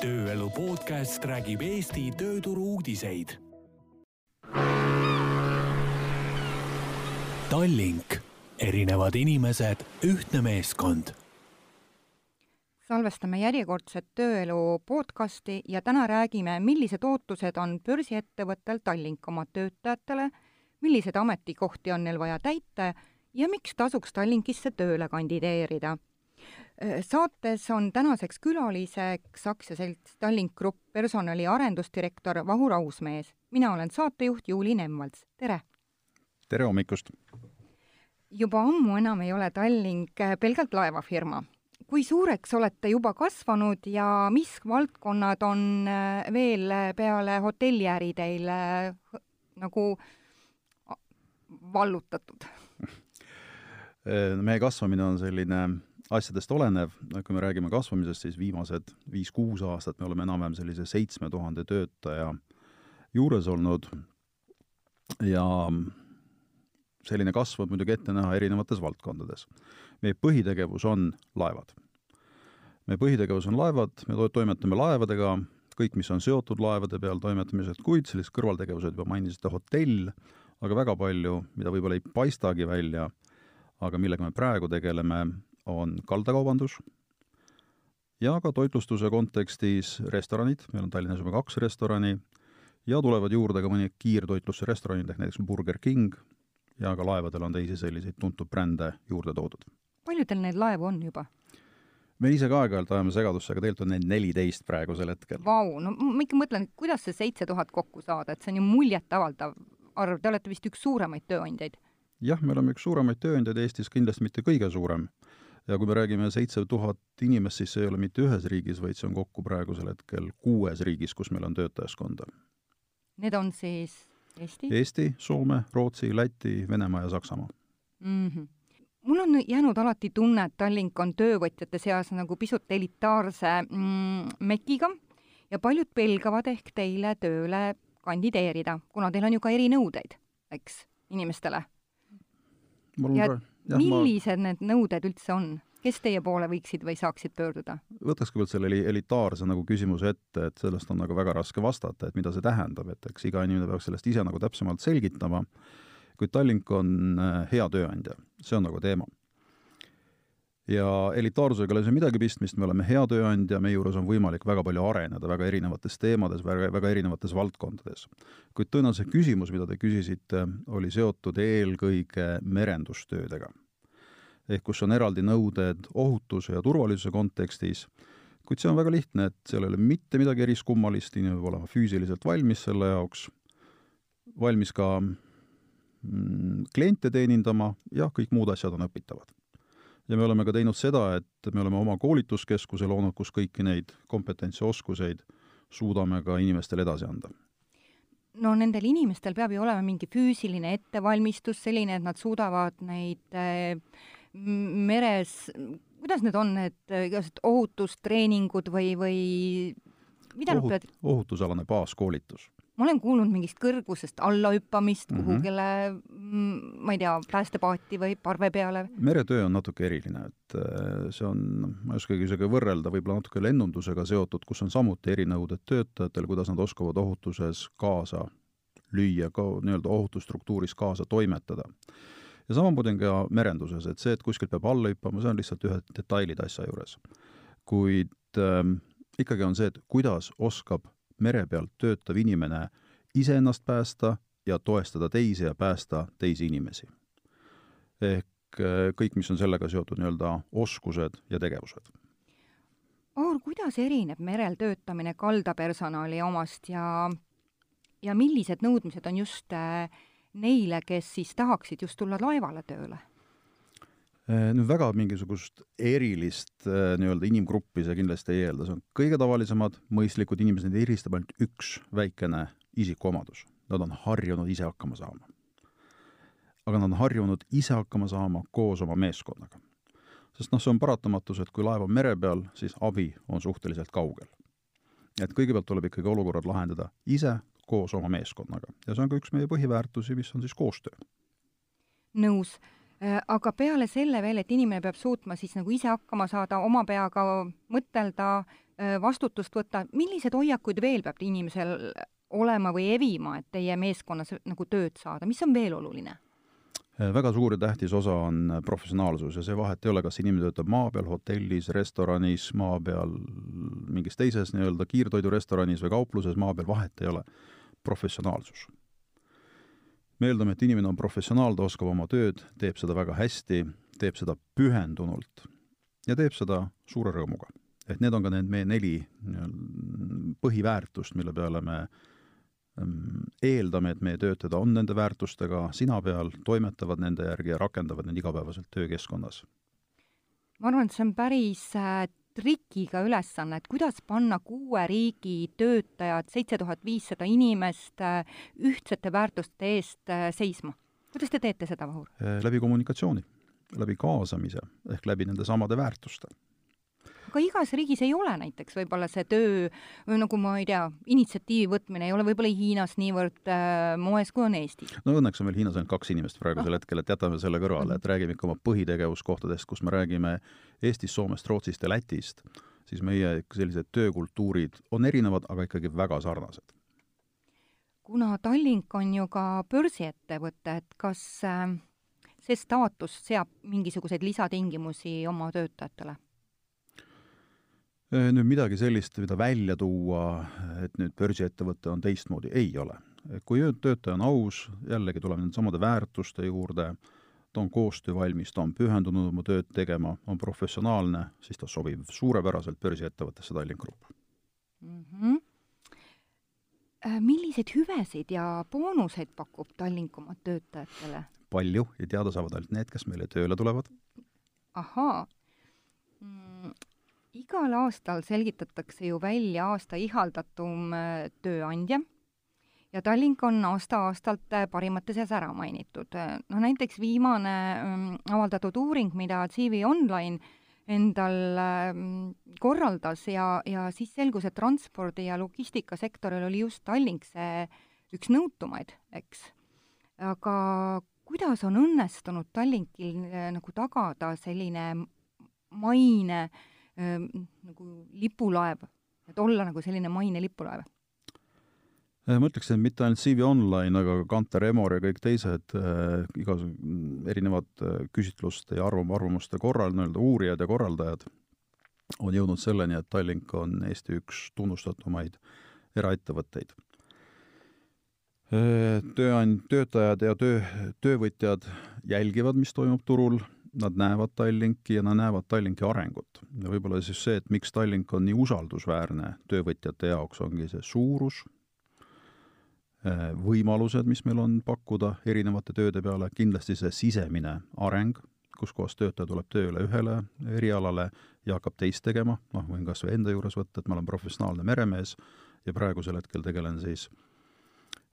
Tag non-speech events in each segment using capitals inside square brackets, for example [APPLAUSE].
tööelu podcast räägib Eesti tööturu uudiseid. Tallink, erinevad inimesed, ühtne meeskond. Salvestame järjekordset Tööelu podcasti ja täna räägime, millised ootused on börsiettevõttel Tallink oma töötajatele, milliseid ametikohti on neil vaja täita ja miks tasuks Tallinkisse tööle kandideerida saates on tänaseks külaliseks aktsiaselts Tallink Grupp personali arendusdirektor Vahur Ausmees. mina olen saatejuht Juuli Nemvalts, tere! tere hommikust! juba ammu enam ei ole Tallink pelgalt laevafirma. kui suureks olete juba kasvanud ja mis valdkonnad on veel peale hotelliäri teil nagu vallutatud? [LAUGHS] meie kasvamine on selline asjadest olenev, kui me räägime kasvamisest, siis viimased viis-kuus aastat me oleme enam-vähem sellise seitsme tuhande töötaja juures olnud ja selline kasv on muidugi ette näha erinevates valdkondades. meie põhitegevus on laevad. meie põhitegevus on laevad, me toimetame laevadega, kõik, mis on seotud laevade peal toimetamised, kuid sellised kõrvaltegevused, juba mainisite, hotell, aga väga palju, mida võib-olla ei paistagi välja, aga millega me praegu tegeleme, on kaldakaubandus ja ka toitlustuse kontekstis restoranid, meil on Tallinnas juba kaks restorani, ja tulevad juurde ka mõni kiirtoitlustusrestoranid, ehk näiteks Burger King, ja ka laevadel on teisi selliseid tuntud brände juurde toodud. palju teil neid laevu on juba? me ise ka aeg-ajalt ajame segadusse, aga tegelikult on neid neliteist praegusel hetkel. Vau, no ma ikka mõtlen, et kuidas see seitse tuhat kokku saada, et see on ju muljetavaldav arv, te olete vist üks suuremaid tööandjaid? jah, me oleme üks suuremaid tööandjaid Eestis, kindlasti mitte kõige suurem ja kui me räägime seitse tuhat inimest, siis see ei ole mitte ühes riigis, vaid see on kokku praegusel hetkel kuues riigis, kus meil on töötajaskonda. Need on siis Eesti? Eesti, Soome, Rootsi, Läti, Venemaa ja Saksamaa mm. -hmm mul on jäänud alati tunne, et Tallink on töövõtjate seas nagu pisut elitaarse mm, mekiga ja paljud pelgavad ehk teile tööle kandideerida, kuna teil on ju ka erinõudeid, eks, inimestele. ja millised ma... need nõuded üldse on? kes teie poole võiksid või saaksid pöörduda? võtaks kõigepealt selle elitaarse nagu küsimuse ette, et sellest on nagu väga raske vastata, et mida see tähendab, et eks iga inimene peaks sellest ise nagu täpsemalt selgitama, kuid Tallink on äh, hea tööandja, see on nagu teema ja elitaarsusega ei ole see midagi pistmist, me oleme hea tööandja, meie juures on võimalik väga palju areneda väga erinevates teemades, väga, väga erinevates valdkondades. kuid tõenäoliselt küsimus, mida te küsisite, oli seotud eelkõige merendustöödega. ehk kus on eraldi nõuded ohutuse ja turvalisuse kontekstis, kuid see on väga lihtne, et seal ei ole mitte midagi eriskummalist, inimene peab olema füüsiliselt valmis selle jaoks, valmis ka mm, kliente teenindama ja kõik muud asjad on õpitavad ja me oleme ka teinud seda, et me oleme oma koolituskeskuse loonud, kus kõiki neid kompetentse, oskuseid suudame ka inimestele edasi anda. No nendel inimestel peab ju olema mingi füüsiline ettevalmistus, selline, et nad suudavad neid äh, meres, kuidas need on, need äh, igasugused ohutustreeningud või, või mida Ohut, nad peavad ohutusalane baaskoolitus ma olen kuulnud mingist kõrgusest allahüppamist mm -hmm. kuhugile, ma ei tea, päästepaati või parve peale. meretöö on natuke eriline, et äh, see on, ma ei oskagi isegi võrrelda, võib-olla natuke lennundusega seotud, kus on samuti erinõuded töötajatel, kuidas nad oskavad ohutuses kaasa lüüa, ka nii-öelda ohutusstruktuuris kaasa toimetada. ja samamoodi on ka merenduses, et see, et kuskilt peab alla hüppama, see on lihtsalt ühed detailid asja juures. kuid ähm, ikkagi on see, et kuidas oskab mere peal töötav inimene iseennast päästa ja toestada teisi ja päästa teisi inimesi. ehk äh, kõik, mis on sellega seotud nii-öelda oskused ja tegevused. Aur, kuidas erineb merel töötamine kaldapersonali omast ja, ja millised nõudmised on just äh, neile, kes siis tahaksid just tulla laevale tööle? Äh, nüüd väga mingisugust erilist äh, nii-öelda inimgruppi see kindlasti ei eelda, see on kõige tavalisemad mõistlikud inimesed, neid eristab ainult üks väikene isikuomadus. Nad on harjunud ise hakkama saama. aga nad on harjunud ise hakkama saama koos oma meeskonnaga. sest noh, see on paratamatus, et kui laev on mere peal, siis abi on suhteliselt kaugel. et kõigepealt tuleb ikkagi olukorrad lahendada ise koos oma meeskonnaga ja see on ka üks meie põhiväärtusi, mis on siis koostöö. nõus aga peale selle veel, et inimene peab suutma siis nagu ise hakkama saada, oma peaga mõtelda, vastutust võtta, milliseid hoiakuid veel peab inimesel olema või evima, et teie meeskonnas nagu tööd saada, mis on veel oluline? väga suur ja tähtis osa on professionaalsus ja see vahet ei ole, kas inimene töötab maa peal, hotellis, restoranis, maa peal, mingis teises nii-öelda kiirtoidurestoranis või kaupluses maa peal, vahet ei ole. professionaalsus. Me eeldame, et inimene on professionaal, ta oskab oma tööd, teeb seda väga hästi, teeb seda pühendunult ja teeb seda suure rõõmuga. et need on ka need meie neli põhiväärtust, mille peale me Ehm, eeldame, et meie töötajad on nende väärtustega sina peal, toimetavad nende järgi ja rakendavad neid igapäevaselt töökeskkonnas. ma arvan, et see on päris äh, trikiga ülesanne, et kuidas panna kuue riigi töötajad, seitse tuhat viissada inimest äh, ühtsete väärtuste eest äh, seisma. kuidas te teete seda, Vahur? läbi kommunikatsiooni, läbi kaasamise ehk läbi nende samade väärtuste aga igas riigis ei ole näiteks võib-olla see töö, nagu ma ei tea, initsiatiivi võtmine ei ole võib-olla Hiinas niivõrd äh, moes, kui on Eestis. no õnneks on meil Hiinas ainult kaks inimest praegusel ah. hetkel, et jätame selle kõrvale, et räägime ikka oma põhitegevuskohtadest, kus me räägime Eestist, Soomest, Rootsist ja Lätist, siis meie sellised töökultuurid on erinevad, aga ikkagi väga sarnased. kuna Tallink on ju ka börsiettevõte, et kas äh, see staatus seab mingisuguseid lisatingimusi oma töötajatele? Äh, nüüd midagi sellist, mida välja tuua, et nüüd börsiettevõte on teistmoodi, ei ole. kui töötaja on aus, jällegi tuleme nende samade väärtuste juurde, ta on koostöövalmis, ta on pühendunud oma tööd tegema, on professionaalne, siis ta sobib suurepäraselt börsiettevõttesse Tallink Grupp mm. -hmm. Milliseid hüvesid ja boonuseid pakub Tallink oma töötajatele? palju ja teada saavad ainult need, kes meile tööle tulevad. ahaa igal aastal selgitatakse ju välja aasta ihaldatum äh, tööandja ja Tallink on aasta-aastalt äh, parimate seas ära mainitud. noh, näiteks viimane ähm, avaldatud uuring, mida CV Online endal ähm, korraldas ja, ja siis selgus, et transpordi- ja logistikasektoril oli just Tallink see üks nõutumaid, eks. aga kuidas on õnnestunud Tallinkil äh, nagu tagada selline maine äh, äh, nagu lipulaev, et olla nagu selline maine lipulaev? Äh, ma ütleks, et mitte ainult CV Online, aga ka Kanter Emor ja kõik teised äh, igasugused erinevad äh, küsitluste ja arvam-, arvamuste korral, nii-öelda uurijad ja korraldajad on jõudnud selleni, et Tallink on Eesti üks tunnustatumaid eraettevõtteid äh,. Tööand-, töötajad ja töö, töövõtjad jälgivad, mis toimub turul nad näevad Tallinki ja nad näevad Tallinki arengut. ja võib-olla siis see, et miks Tallink on nii usaldusväärne töövõtjate jaoks, ongi see suurus, eh, võimalused, mis meil on pakkuda erinevate tööde peale, kindlasti see sisemine areng, kus kohas töötaja tuleb tööle ühele erialale ja hakkab teist tegema, noh, võin kas või enda juures võtta, et ma olen professionaalne meremees ja praegusel hetkel tegelen siis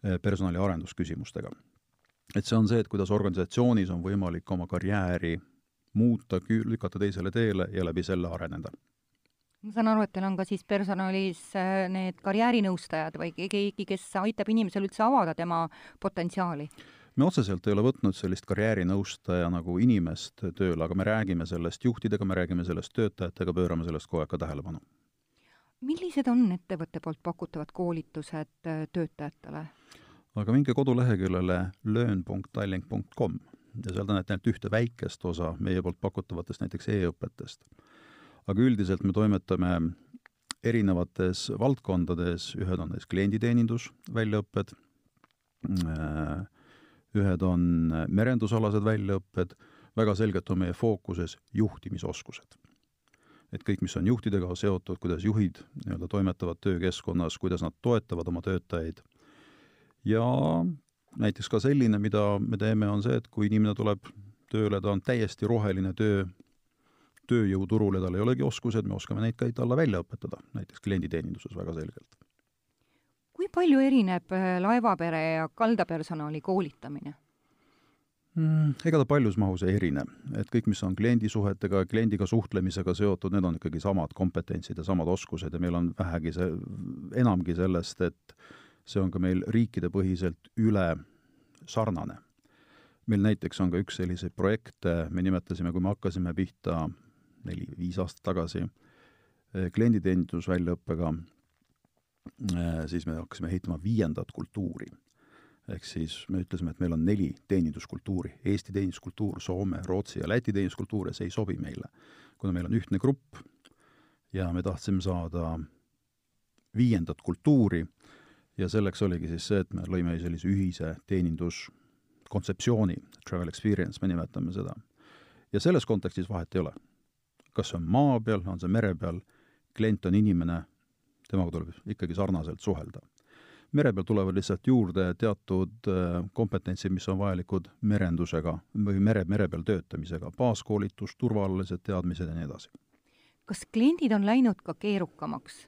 eh, personali arendusküsimustega et see on see, et kuidas organisatsioonis on võimalik oma karjääri muuta, lükata teisele teele ja läbi selle areneda. ma saan aru, et teil on ka siis personalis äh, need karjäärinõustajad või keegi, kes aitab inimesel üldse avada tema potentsiaali? me otseselt ei ole võtnud sellist karjäärinõustaja nagu inimest tööle, aga me räägime sellest juhtidega, me räägime sellest töötajatega, pöörame sellest kogu aeg ka tähelepanu. millised on ettevõtte poolt pakutavad koolitused äh, töötajatele? Aga minge koduleheküljele learn.tallink.com ja seal te näete ainult ühte väikest osa meie poolt pakutavatest näiteks e-õpetest. aga üldiselt me toimetame erinevates valdkondades, ühed on näiteks klienditeenindus, väljaõpped, äh, ühed on merendusalased väljaõpped, väga selgelt on meie fookuses juhtimisoskused. et kõik, mis on juhtidega seotud, kuidas juhid nii-öelda toimetavad töökeskkonnas, kuidas nad toetavad oma töötajaid ja näiteks ka selline, mida me teeme, on see, et kui inimene tuleb tööle, ta on täiesti roheline töö, tööjõuturul ja tal ei olegi oskused, me oskame neid ka talle välja õpetada, näiteks klienditeeninduses väga selgelt. kui palju erineb äh, laevapere ja kaldapersonali koolitamine? Mm, ega ta paljus mahus ei erine, et kõik, mis on kliendisuhetega, kliendiga suhtlemisega seotud, need on ikkagi samad kompetentsid ja samad oskused ja meil on vähegi see, enamgi sellest, et see on ka meil riikidepõhiselt üle sarnane. meil näiteks on ka üks selliseid projekte, me nimetasime, kui me hakkasime pihta neli-viis aastat tagasi, eh, klienditeenindusväljaõppega, siis me hakkasime ehitama viiendat kultuuri. ehk siis me ütlesime, et meil on neli teeninduskultuuri, Eesti teeninduskultuur, Soome, Rootsi ja Läti teeninduskultuur ja see ei sobi meile. kuna meil on ühtne grupp ja me tahtsime saada viiendat kultuuri ja selleks oligi siis see, et me lõime sellise ühise teeninduskontseptsiooni, travel experience me nimetame seda. ja selles kontekstis vahet ei ole. kas see on maa peal, on see mere peal, klient on inimene, temaga tuleb ikkagi sarnaselt suhelda. mere peal tulevad lihtsalt juurde teatud äh, kompetentsid, mis on vajalikud merendusega või mere, mere peal töötamisega, baaskoolitus, turvalised teadmised ja nii edasi. kas kliendid on läinud ka keerukamaks?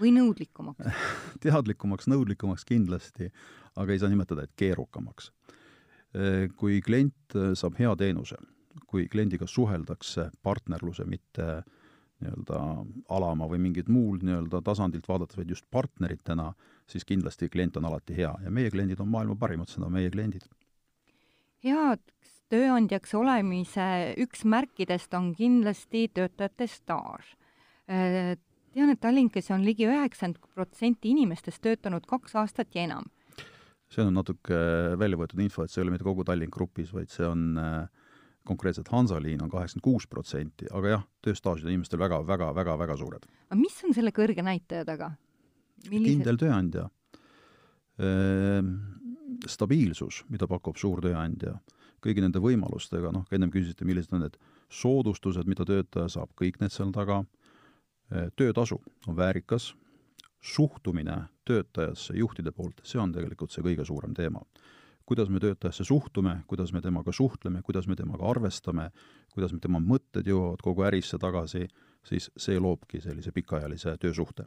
Või nõudlikumaks [LAUGHS] teadlikumaks, nõudlikumaks kindlasti, aga ei saa nimetada, et keerukamaks. Kui klient saab hea teenuse, kui kliendiga suheldakse partnerluse, mitte nii-öelda alama või mingit muul nii-öelda tasandilt vaadates, vaid just partneritena, siis kindlasti klient on alati hea ja meie kliendid on maailma parimad, seda on meie kliendid. heaks tööandjaks olemise üks märkidest on kindlasti töötajate staaž tean, et Tallinkis on ligi üheksakümmend protsenti inimestest töötanud kaks aastat ja enam. see on natuke välja võetud info, et see ei ole mitte kogu Tallink Grupis, vaid see on äh, konkreetselt Hansaliin on kaheksakümmend kuus protsenti, aga jah, tööstaažid on inimestel väga, väga, väga, väga suured. aga mis on selle kõrge näitaja taga? Millised... kindel tööandja ehm,, stabiilsus, mida pakub suur tööandja, kõigi nende võimalustega, noh, ennem küsisite, millised on need soodustused, mida töötaja saab, kõik need seal taga töötasu on väärikas, suhtumine töötajasse juhtide poolt, see on tegelikult see kõige suurem teema. kuidas me töötajasse suhtume, kuidas me temaga suhtleme, kuidas me temaga arvestame, kuidas me tema mõtted jõuavad kogu ärisse tagasi, siis see loobki sellise pikaajalise töösuhte.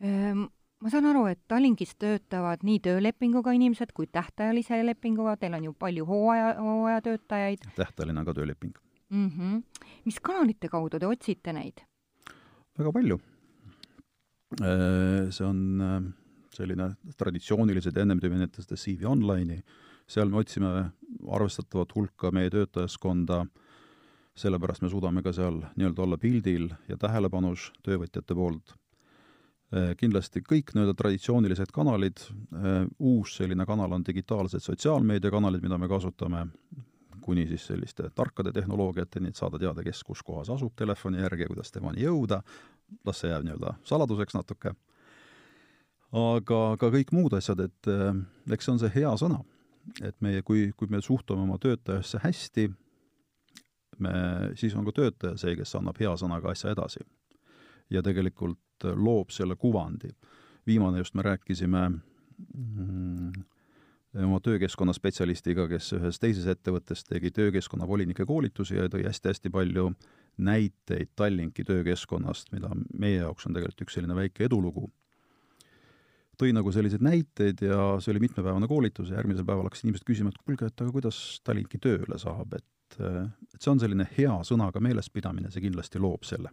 Ehm, ma saan aru, et Tallinkis töötavad nii töölepinguga inimesed kui tähtajalise lepinguga, teil on ju palju hooaja, hooajatöötajaid. tähtajaline on ka tööleping mm. -hmm. mis kanalite kaudu te otsite neid? väga palju. Äh, see on äh, selline traditsioonilised, ennem te nimetasite CV Online'i, seal me otsime arvestatavat hulka meie töötajaskonda, sellepärast me suudame ka seal nii-öelda olla pildil ja tähelepanus töövõtjate poolt. Äh, kindlasti kõik nii-öelda traditsioonilised kanalid, uus selline kanal on digitaalsed sotsiaalmeediakanalid, mida me kasutame, kuni siis selliste tarkade tehnoloogiateni, et saada teada, kes kus kohas asub telefoni järgi ja kuidas temani jõuda, las see jääb nii-öelda saladuseks natuke. aga ka kõik muud asjad, et eh, eks see on see hea sõna, et meie, kui, kui me suhtume oma töötajasse hästi, me, siis on ka töötaja see, kes annab hea sõnaga asja edasi. ja tegelikult loob selle kuvandi. viimane just me rääkisime mm, oma töökeskkonna spetsialistiga, kes ühes teises ettevõttes tegi töökeskkonna volinike koolitusi ja tõi hästi-hästi palju näiteid Tallinki töökeskkonnast, mida meie jaoks on tegelikult üks selline väike edulugu. tõi nagu selliseid näiteid ja see oli mitmepäevane koolitus ja järgmisel päeval hakkasid inimesed küsima, et kuulge, et aga kuidas Tallinki tööle saab, et et see on selline hea sõnaga meelespidamine, see kindlasti loob selle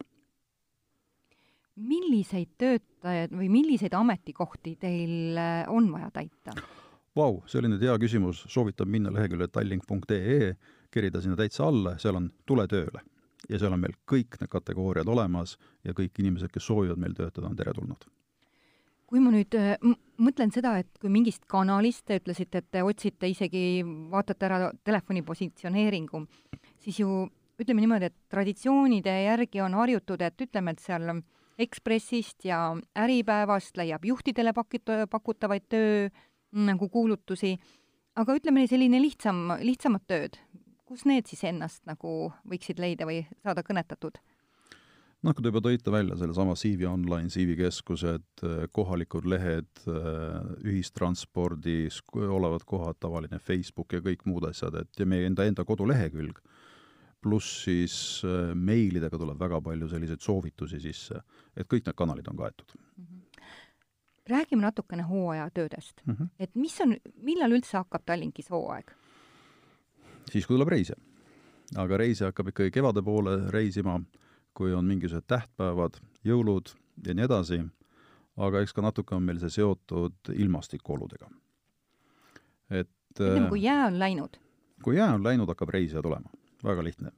milliseid töötajaid või milliseid ametikohti teil on vaja täita? Vau, see oli nüüd hea küsimus, soovitan minna leheküljele tallink.ee, kerida sinna täitsa alla, seal on Tule tööle. ja seal on meil kõik need kategooriad olemas ja kõik inimesed, kes soovivad meil töötada, on teretulnud. kui ma nüüd äh, mõtlen seda, et kui mingist kanalist, te ütlesite, et te otsite isegi, vaatate ära telefoni positsioneeringu, siis ju ütleme niimoodi, et traditsioonide järgi on harjutud, et ütleme, et seal Ekspressist ja Äripäevast leiab juhtidele pakit-, pakutavaid töö, nagu kuulutusi, aga ütleme, selline lihtsam, lihtsamad tööd, kus need siis ennast nagu võiksid leida või saada kõnetatud? noh, kui te juba tõite välja sellesama CV Online, CV keskused, kohalikud lehed, ühistranspordis olevad kohad, tavaline Facebook ja kõik muud asjad, et ja meie enda, enda kodulehekülg, pluss siis meilidega tuleb väga palju selliseid soovitusi sisse, et kõik need kanalid on kaetud mm. -hmm räägime natukene hooajatöödest mm. -hmm. et mis on, millal üldse hakkab Tallinkis hooaeg? siis, kui tuleb reise. aga reise hakkab ikkagi kevade poole reisima, kui on mingisugused tähtpäevad, jõulud ja nii edasi, aga eks ka natuke on meil see seotud ilmastikuoludega. et ütleme, kui jää on läinud? kui jää on läinud, hakkab reisija tulema, väga lihtne.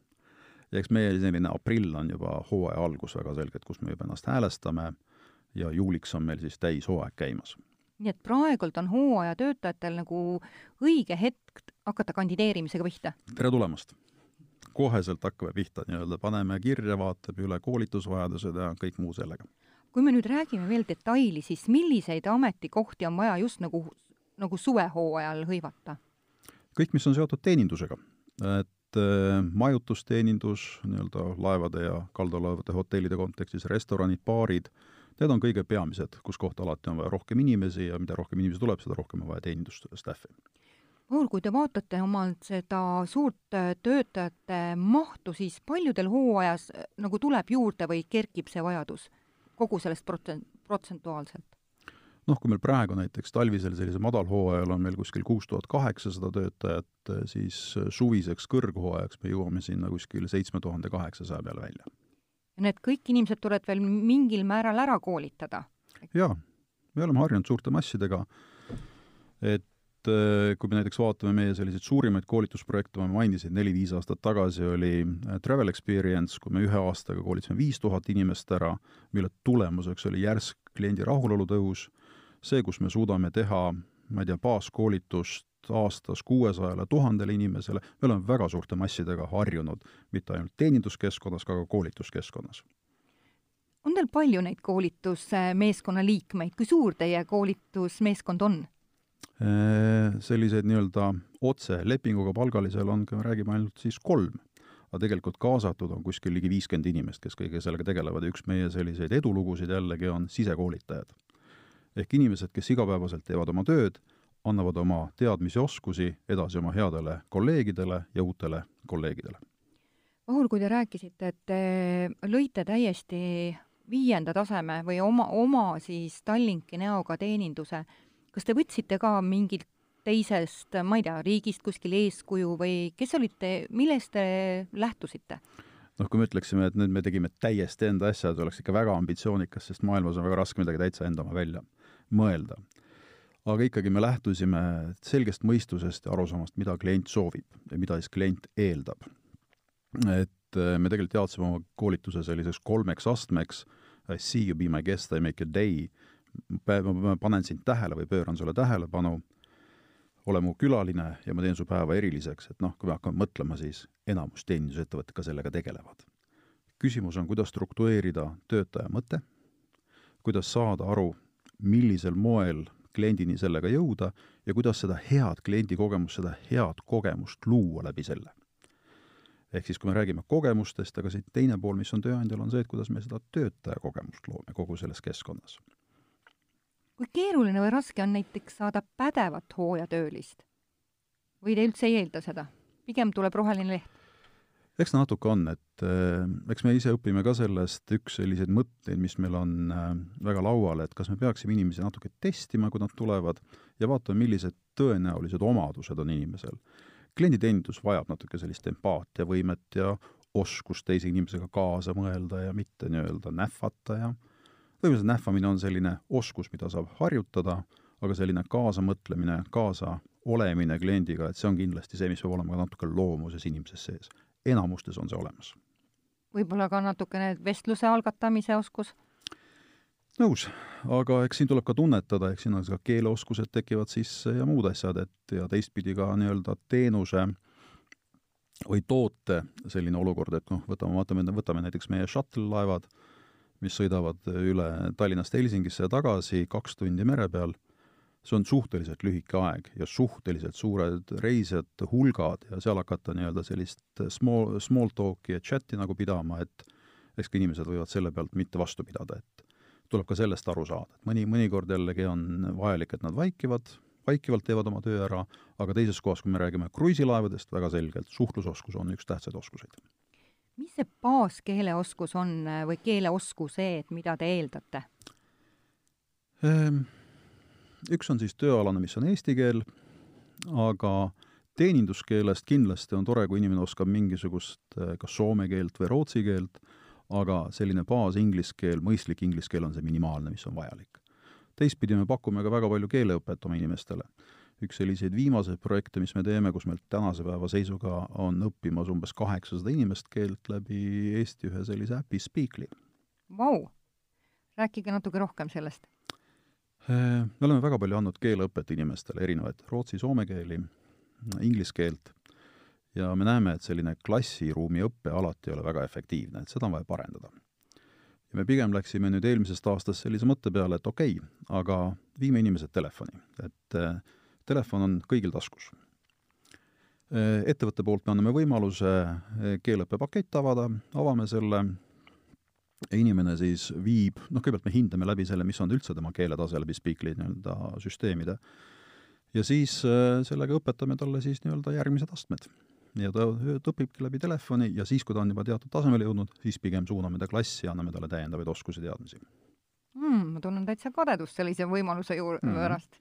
ja eks meie selline aprill on juba hooaja algus väga selgelt, kus me juba ennast häälestame ja juuliks on meil siis täishooaeg käimas. nii et praegult on hooajatöötajatel nagu õige hetk hakata kandideerimisega pihta? tere tulemast! koheselt hakkame pihta nii-öelda, paneme kirja, vaatame üle koolitusvajadused ja kõik muu sellega. kui me nüüd räägime veel detaili, siis milliseid ametikohti on vaja just nagu, nagu suvehooajal hõivata? kõik, mis on seotud teenindusega, et äh, majutusteenindus nii-öelda laevade ja kaldalaevade hotellide kontekstis, restoranid, baarid, need on kõige peamised, kus kohta alati on vaja rohkem inimesi ja mida rohkem inimesi tuleb, seda rohkem on vaja teenindusstaff'i Paul, kui te vaatate omalt seda suurt äh, töötajate mahtu, siis paljudel hooajas äh, nagu tuleb juurde või kerkib see vajadus kogu sellest protsent, protsentuaalselt? noh, kui meil praegu näiteks talvisel sellisel madalhooajal on meil kuskil kuus tuhat kaheksasada töötajat, siis suviseks kõrghooajaks me jõuame sinna kuskil seitsme tuhande kaheksasaja peale välja. Need kõik inimesed tuleb veel mingil määral ära koolitada? jaa, me oleme harjunud suurte massidega, et äh, kui me näiteks vaatame meie selliseid suurimaid koolitusprojekte, ma mainisin, neli-viis aastat tagasi oli äh, Travel Experience, kui me ühe aastaga koolitasime viis tuhat inimest ära, mille tulemuseks oli järsk kliendi rahulolu tõus, see, kus me suudame teha, ma ei tea, baaskoolitust aastas kuuesajale tuhandele inimesele, me oleme väga suurte massidega harjunud, mitte ainult teeninduskeskkonnas, aga ka koolituskeskkonnas on teil palju neid koolitusmeeskonna liikmeid, kui suur teie koolitusmeeskond on? Äh, selliseid nii-öelda otse lepinguga palgalisel on, kui me räägime ainult siis kolm. aga tegelikult kaasatud on kuskil ligi viiskümmend inimest, kes kõige sellega tegelevad ja üks meie selliseid edulugusid jällegi on sisekoolitajad. ehk inimesed, kes igapäevaselt teevad oma tööd, annavad oma teadmisi oskusi edasi oma headele kolleegidele ja uutele kolleegidele. Vahur, kui te rääkisite, et te lõite täiesti viienda taseme või oma, oma siis Tallinki näoga teeninduse kas te võtsite ka mingilt teisest, ma ei tea, riigist kuskil eeskuju või kes olite, millest te lähtusite? noh, kui me ütleksime, et nüüd me tegime täiesti enda asja, see oleks ikka väga ambitsioonikas, sest maailmas on väga raske midagi täitsa enda oma välja mõelda. Aga ikkagi me lähtusime selgest mõistusest ja arusaamast, mida klient soovib ja mida siis klient eeldab. et äh, me tegelikult jaotasime oma koolituse selliseks kolmeks astmeks, I see you be my guest, I make your day. Ma panen sind tähele või pööran sulle tähelepanu, ole mu külaline ja ma teen su päeva eriliseks, et noh, kui me hakkame mõtlema, siis enamus teenindusettevõtted ka sellega tegelevad. küsimus on, kuidas struktureerida töötaja mõte, kuidas saada aru, millisel moel kliendini sellega jõuda ja kuidas seda head kliendikogemust, seda head kogemust luua läbi selle. ehk siis, kui me räägime kogemustest, aga siit teine pool, mis on tööandjal, on see, et kuidas me seda töötaja kogemust loome kogu selles keskkonnas kui keeruline või raske on näiteks saada pädevat hooajatöölist? või te üldse ei eelda seda? pigem tuleb roheline leht? Eks natuke on, et äh, eks me ise õpime ka sellest, üks selliseid mõtteid, mis meil on äh, väga laual, et kas me peaksime inimesi natuke testima, kui nad tulevad, ja vaatame, millised tõenäolised omadused on inimesel. klienditeenindus vajab natuke sellist empaatiavõimet ja oskust teise inimesega kaasa mõelda ja mitte nii-öelda nähvata ja põhimõtteliselt nähvamine on selline oskus, mida saab harjutada, aga selline kaasamõtlemine, kaasa olemine kliendiga, et see on kindlasti see, mis peab olema ka natuke loomuses inimeses sees. Enamustes on see olemas. võib-olla ka natukene vestluse algatamise oskus? nõus, aga eks siin tuleb ka tunnetada, eks siin on ka keeleoskused tekivad sisse ja muud asjad, et ja teistpidi ka nii-öelda teenuse või toote selline olukord, et noh, võtame, vaatame, võtame näiteks meie shuttle laevad mis sõidavad üle Tallinnast Helsingisse ja tagasi kaks tundi mere peal, see on suhteliselt lühike aeg ja suhteliselt suured reisijate hulgad ja seal hakata nii-öelda sellist small, small talk'i ja chati nagu pidama, et eks ka inimesed võivad selle pealt mitte vastu pidada, et tuleb ka sellest aru saada, et mõni, mõnikord jällegi on vajalik, et nad vaikivad, vaikivalt teevad oma töö ära, aga teises kohas, kui me räägime kruiisilaevadest, väga selgelt suhtlusoskus on üks tähtsaid oskuseid mis see baaskeeleoskus on äh, või keeleoskused, mida te eeldate? Ehm, üks on siis tööalane, mis on eesti keel, aga teeninduskeelest kindlasti on tore, kui inimene oskab mingisugust äh, kas soome keelt või rootsi keelt, aga selline baas inglise keel, mõistlik inglise keel on see minimaalne, mis on vajalik. teistpidi me pakume ka väga palju keeleõpet oma inimestele. üks selliseid viimaseid projekte, mis me teeme, kus meil tänase päeva seisuga on õppimas umbes kaheksasada inimest keelt läbi Eesti ühe sellise äpi Speakly. Vau! rääkige natuke rohkem sellest. Me oleme väga palju andnud keeleõpet inimestele, erinevaid rootsi-soome keeli, inglise keelt, ja me näeme, et selline klassiruumi õpe alati ei ole väga efektiivne, et seda on vaja parendada. ja me pigem läksime nüüd eelmisest aastast sellise mõtte peale, et okei okay,, aga viime inimesed telefoni, et äh, telefon on kõigil taskus. Äh, ettevõtte poolt me anname võimaluse keeleõppepakett avada, avame selle, inimene siis viib, noh, kõigepealt me hindame läbi selle, mis on üldse tema keeletase läbi Speakly nii-öelda süsteemide, ja siis äh, sellega õpetame talle siis nii-öelda järgmised astmed. ja ta, ta õpibki läbi telefoni ja siis, kui ta on juba teatud tasemele jõudnud, siis pigem suuname ta klassi ja anname talle täiendavaid oskusi, teadmisi mm,. ma tunnen täitsa kadedust sellise võimaluse juurde mm -hmm. pärast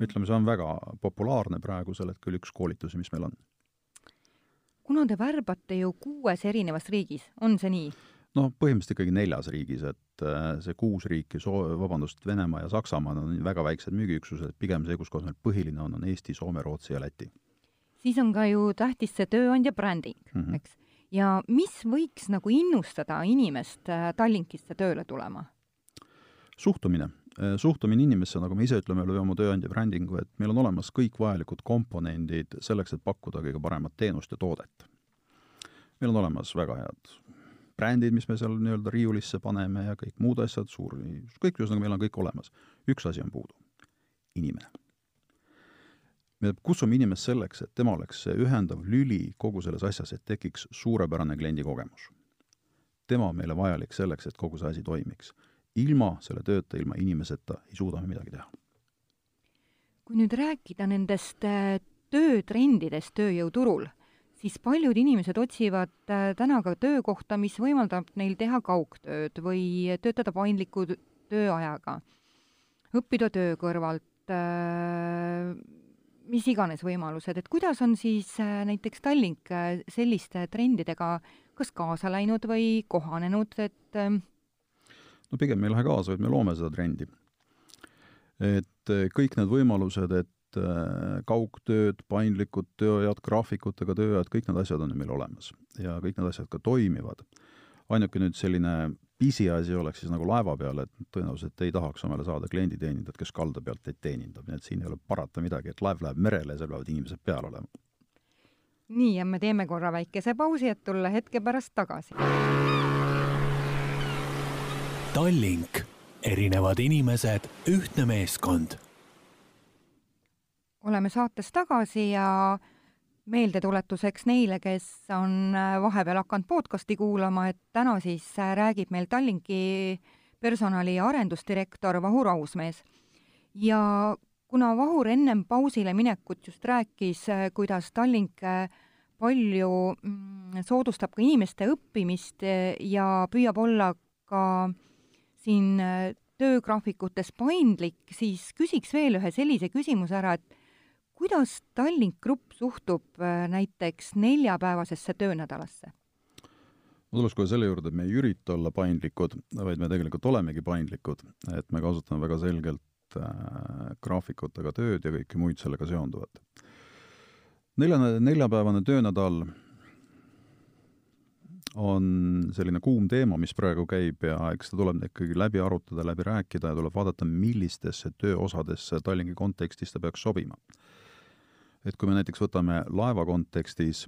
ütleme, see on väga populaarne praegusel hetkel üks koolitusi, mis meil on kuna te värbate ju kuues erinevas riigis, on see nii? no põhimõtteliselt ikkagi neljas riigis, et äh, see kuus riiki, vabandust, Venemaa ja Saksamaa on väga väiksed müügiüksused, pigem see, kus kohas meil põhiline on, on Eesti, Soome, Rootsi ja Läti. siis on ka ju tähtis see tööandja bränding mm, -hmm. eks? ja mis võiks nagu innustada inimest äh, Tallinkisse tööle tulema? Suhtumine äh, suhtumine inimesse, nagu me ise ütleme läbi oma tööandja brändingu, et meil on olemas kõik vajalikud komponendid selleks, et pakkuda kõige paremat teenust ja toodet. meil on olemas väga head brändid, mis me seal nii-öelda riiulisse paneme ja kõik muud asjad, suur, kõik, ühesõnaga meil on kõik olemas. üks asi on puudu, inimene. me kutsume inimest selleks, et tema oleks see ühendav lüli kogu selles asjas, et tekiks suurepärane kliendikogemus. tema on meile vajalik selleks, et kogu see asi toimiks. Ilma selle tööta, ilma inimeseta ei suuda me midagi teha. kui nüüd rääkida nendest äh, töötrendidest tööjõuturul siis paljud inimesed otsivad äh, täna ka töökohta, mis võimaldab neil teha kaugtööd või töötada paindliku tööajaga, õppida töö kõrvalt, äh, mis iganes võimalused, et kuidas on siis näiteks Tallink selliste trendidega kas kaasa läinud või kohanenud, et no pigem me ei lähe kaasa, vaid me loome seda trendi. et kõik need võimalused, et Äh, kaugtööd, paindlikud tööajad, graafikutega tööajad, kõik need asjad on ju meil olemas ja kõik need asjad ka toimivad. ainuke nüüd selline pisiasi oleks siis nagu laeva peal, et tõenäoliselt ei tahaks omale saada klienditeenindajat, kes kalda pealt teid teenindab, nii et siin ei ole parata midagi, et laev läheb merele ja seal peavad inimesed peal olema. nii, ja me teeme korra väikese pausi, et tulla hetke pärast tagasi. Tallink, erinevad inimesed, ühtne meeskond oleme saates tagasi ja meeldetuletuseks neile, kes on äh, vahepeal hakanud podcasti kuulama, et täna siis äh, räägib meil Tallinki personali arendusdirektor Vahur Ausmees. ja kuna Vahur ennem pausile minekut just rääkis, äh, kuidas Tallink palju mm, soodustab ka inimeste õppimist ja püüab olla ka siin töögraafikutes paindlik, siis küsiks veel ühe sellise küsimuse ära, et kuidas Tallink Grupp suhtub äh, näiteks neljapäevasesse töönädalasse? ma tuleks kohe selle juurde, et me ei ürita olla paindlikud, vaid me tegelikult olemegi paindlikud, et me kasutame väga selgelt äh, graafikutega tööd ja kõike muid sellega seonduvat. neljane, neljapäevane töönädal on selline kuum teema, mis praegu käib ja eks ta tuleb ikkagi läbi arutada, läbi rääkida ja tuleb vaadata, millistesse tööosadesse Tallinki kontekstis ta peaks sobima. Et kui me näiteks võtame laeva kontekstis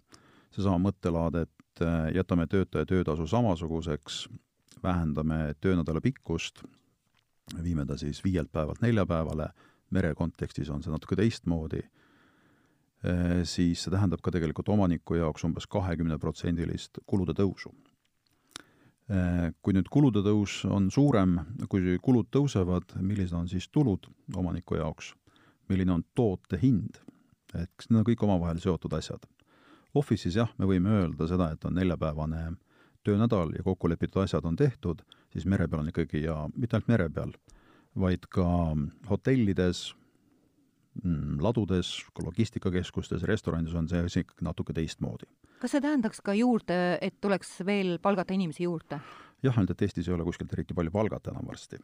seesama mõttelaad, et äh, jätame töötaja töötasu samasuguseks, vähendame töönädala pikkust, viime ta siis viielt päevalt nelja päevale, mere kontekstis on see natuke teistmoodi, siis see tähendab ka tegelikult omaniku jaoks umbes kahekümneprotsendilist kulude tõusu. Äh, kui nüüd kulude tõus on suurem, kui kulud tõusevad, millised on siis tulud omaniku jaoks, milline on toote hind et need on kõik omavahel seotud asjad. Office'is jah, me võime öelda seda, et on neljapäevane töönädal ja kokkulepitud asjad on tehtud, siis mere peal on ikkagi ja mitte ainult mere peal, vaid ka hotellides, ladudes, logistikakeskustes, restoranides on see asi ikkagi natuke teistmoodi. kas see tähendaks ka juurde, et tuleks veel palgata inimesi juurde? jah, ainult et Eestis ei ole kuskilt eriti palju palgata enam varsti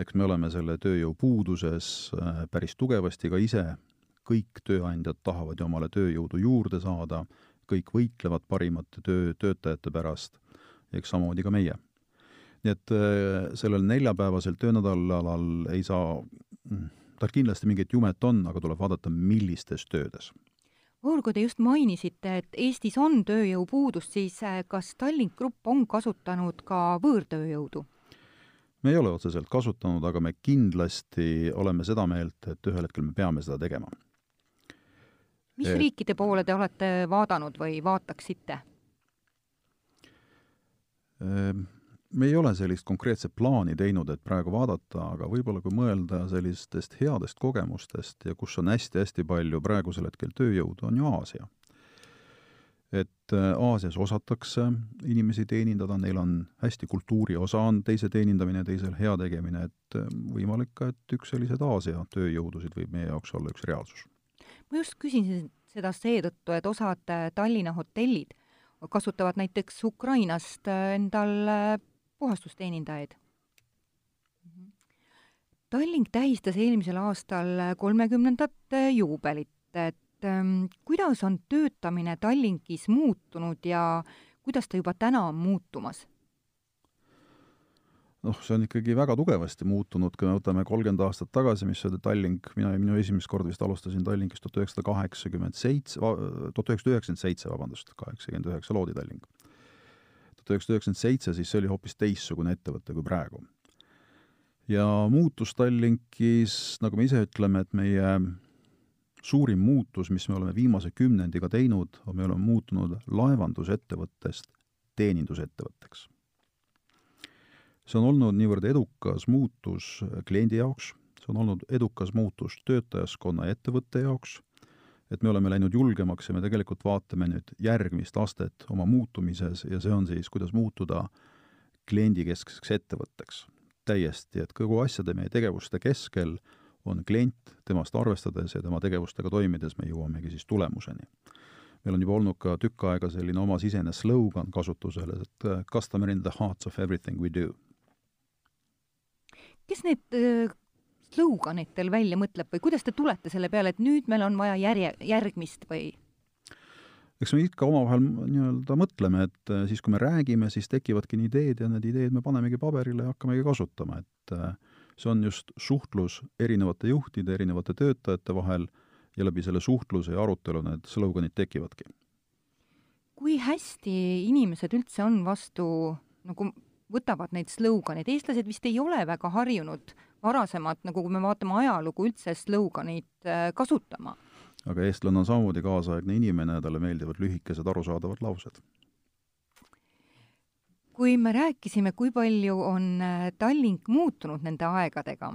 eks me oleme selle tööjõupuuduses äh, päris tugevasti ka ise, kõik tööandjad tahavad ju omale tööjõudu juurde saada, kõik võitlevad parimate töö, töötajate pärast, eks samamoodi ka meie. nii et äh, sellel neljapäevasel töönädalal ei saa, mm, tal kindlasti mingit jumet on, aga tuleb vaadata, millistes töödes Voor, kui te just mainisite, et Eestis on tööjõupuudust, siis äh, kas Tallink Grupp on kasutanud ka võõrtööjõudu? me ei ole otseselt kasutanud, aga me kindlasti oleme seda meelt, et ühel hetkel me peame seda tegema. mis et... riikide poole te olete vaadanud või vaataksite? Me ei ole sellist konkreetset plaani teinud, et praegu vaadata, aga võib-olla kui mõelda sellistest headest kogemustest ja kus on hästi-hästi palju praegusel hetkel tööjõudu, on ju Aasia et äh, Aasias osatakse inimesi teenindada, neil on hästi kultuuri osa on teise teenindamine, teisel heategemine, et äh, võimalik ka, et üks selliseid Aasia tööjõudusid võib meie jaoks olla üks reaalsus. ma just küsisin seda seetõttu, et osad äh, Tallinna hotellid kasutavad näiteks Ukrainast endal puhastusteenindajaid. Tallink tähistas eelmisel aastal kolmekümnendat juubelit, et ähm, kuidas on töötamine Tallinkis muutunud ja kuidas ta juba täna on muutumas? noh, see on ikkagi väga tugevasti muutunud, kui me võtame kolmkümmend aastat tagasi, mis oli Tallink, mina, minu esimest korda vist alustasin Tallinkis tuhat üheksasada kaheksakümmend seitse, tuhat üheksasada üheksakümmend seitse, vabandust, kaheksakümmend üheksa loodi Tallink. Tuhat üheksasada üheksakümmend seitse, siis see oli hoopis teistsugune ettevõte kui praegu. ja muutus Tallinkis, nagu me ise ütleme, et meie suurim muutus, mis me oleme viimase kümnendiga teinud, on, me oleme muutunud laevandusettevõttest teenindusettevõtteks. see on olnud niivõrd edukas muutus kliendi jaoks, see on olnud edukas muutus töötajaskonna ja ettevõtte jaoks, et me oleme läinud julgemaks ja me tegelikult vaatame nüüd järgmist astet oma muutumises ja see on siis, kuidas muutuda kliendikeskseks ettevõtteks. täiesti, et kogu asjade meie tegevuste keskel on klient, temast arvestades ja tema tegevustega toimides me jõuamegi siis tulemuseni. meil on juba olnud ka tükk aega selline oma sisene slogan kasutusel, et customer in the hearts of everything we do. kes need sloganid teil välja mõtleb või kuidas te tulete selle peale, et nüüd meil on vaja järje, järgmist või? eks me ikka omavahel nii-öelda mõtleme, et äh, siis, kui me räägime, siis tekivadki ideed ja need ideed me panemegi paberile ja hakkamegi kasutama, et äh, see on just suhtlus erinevate juhtide, erinevate töötajate vahel ja läbi selle suhtluse ja arutelu need sloganid tekivadki. kui hästi inimesed üldse on vastu, nagu võtavad neid sloganeid, eestlased vist ei ole väga harjunud varasemalt, nagu kui me vaatame ajalugu, üldse sloganeid äh, kasutama. aga eestlane on samamoodi kaasaegne inimene ja talle meeldivad lühikesed arusaadavad laused kui me rääkisime, kui palju on äh, Tallink muutunud nende aegadega,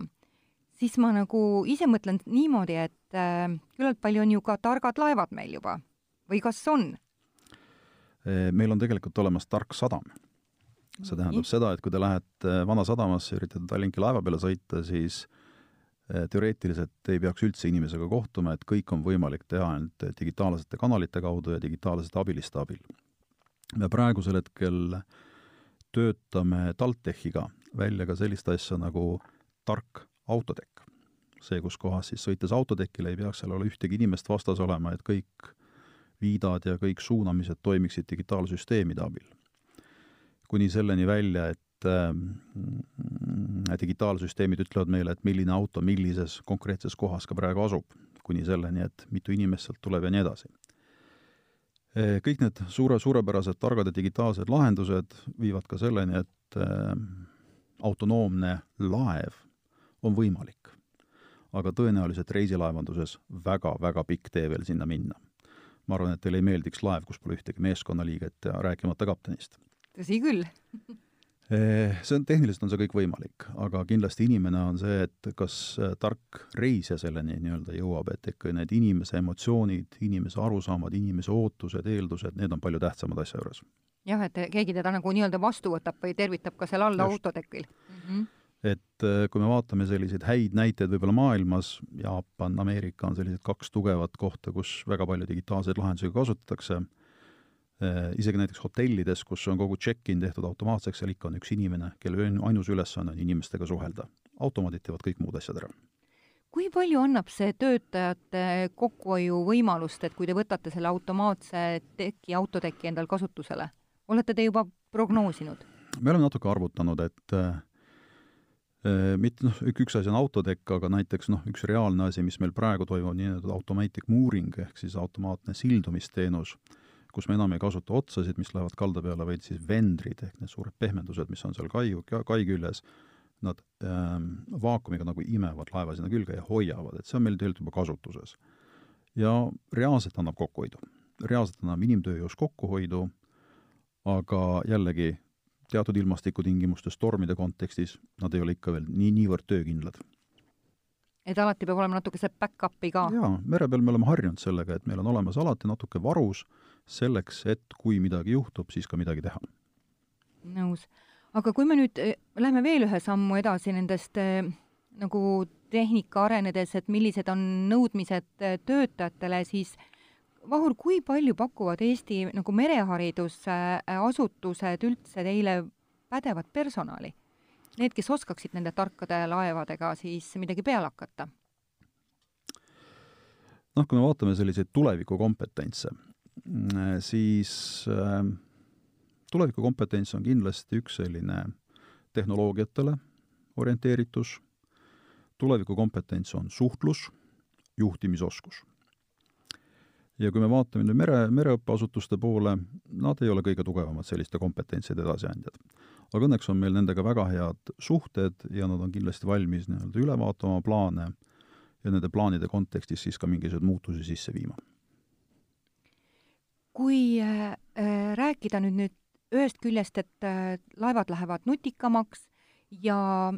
siis ma nagu ise mõtlen niimoodi, et äh, küllalt palju on ju ka targad laevad meil juba või kas on? meil on tegelikult olemas tark sadam. See tähendab seda, et kui te lähete Vanasadamasse ja üritate Tallinki laeva peale sõita, siis äh, teoreetiliselt ei peaks üldse inimesega kohtuma, et kõik on võimalik teha ainult digitaalsete kanalite kaudu ja digitaalsete abiliste abil. ja praegusel hetkel äh, töötame TalTechiga välja ka sellist asja nagu tark autotekk. see, kus kohas siis sõites autotekile ei peaks seal olla ühtegi inimest vastas olema, et kõik viidad ja kõik suunamised toimiksid digitaalsüsteemide abil. Kuni selleni välja, et äh, digitaalsüsteemid ütlevad meile, et milline auto millises konkreetses kohas ka praegu asub, kuni selleni, et mitu inimest sealt tuleb ja nii edasi kõik need suure, suurepärased targad ja digitaalsed lahendused viivad ka selleni, et äh, autonoomne laev on võimalik. aga tõenäoliselt reisilaevanduses väga-väga pikk tee veel sinna minna. ma arvan, et teile ei meeldiks laev, kus pole ühtegi meeskonnaliiget ja rääkimata kaptenist. Tõsi küll Eh, see on, tehniliselt on see kõik võimalik, aga kindlasti inimene on see, et kas eh, tark reisija selleni nii-öelda jõuab, et ikka need inimese emotsioonid, inimese arusaamad, inimese ootused, eeldused, need on palju tähtsamad asja juures. jah, et keegi teda nagu nii-öelda vastu võtab või tervitab ka seal all autotekil mm. -hmm et eh, kui me vaatame selliseid häid näiteid võib-olla maailmas, Jaapan, Ameerika on sellised kaks tugevat kohta, kus väga palju digitaalseid lahendusi kasutatakse isegi näiteks hotellides, kus on kogu check-in tehtud automaatseks, seal ikka on üks inimene, kelle ainus ülesanne on inimestega suhelda. automaadid teevad kõik muud asjad ära. kui palju annab see töötajate kokkuhoiuvõimalust, et kui te võtate selle automaatse teki, autoteki endal kasutusele, olete te juba prognoosinud? me oleme natuke arvutanud, et äh, mitte noh, üks asi on autotekk, aga näiteks noh, üks reaalne asi, mis meil praegu toimub, nii-öelda automatic mooring ehk siis automaatne sildumisteenus äh,, kus me enam ei kasuta otsasid, mis lähevad kalda peale, vaid siis vendrid ehk need suured pehmendused, mis on seal kai, kai küljes, nad ähm, vaakumiga nagu imevad laeva sinna külge ja hoiavad, et see on meil tegelikult juba kasutuses. ja reaalselt annab kokkuhoidu. reaalselt annab inimtööjõus kokkuhoidu, aga jällegi, teatud ilmastikutingimustes, tormide kontekstis, nad ei ole ikka veel nii, niivõrd töökindlad et alati peab olema natuke see back-up'i ka? jaa, mere peal me oleme harjunud sellega, et meil on olemas alati natuke varus selleks, et kui midagi juhtub, siis ka midagi teha. nõus. aga kui me nüüd eh, lähme veel ühe sammu edasi nendest eh, nagu tehnika arenedes, et millised on nõudmised eh, töötajatele, siis Vahur, kui palju pakuvad Eesti nagu mereharidusasutused üldse teile pädevat personali? Need, kes oskaksid nende tarkade laevadega siis midagi peale hakata? noh, kui me vaatame selliseid tulevikukompetentse, siis äh, tulevikukompetents on kindlasti üks selline tehnoloogiatele orienteeritus, tulevikukompetents on suhtlus, juhtimisoskus. ja kui me vaatame nüüd mere, mereõppeasutuste poole, nad ei ole kõige tugevamad selliste kompetentside edasiandjad. aga õnneks on meil nendega väga head suhted ja nad on kindlasti valmis nii-öelda üle vaatama plaane ja nende plaanide kontekstis siis ka mingisuguseid muutusi sisse viima kui äh, äh, rääkida nüüd, nüüd ühest küljest, et äh, laevad lähevad nutikamaks ja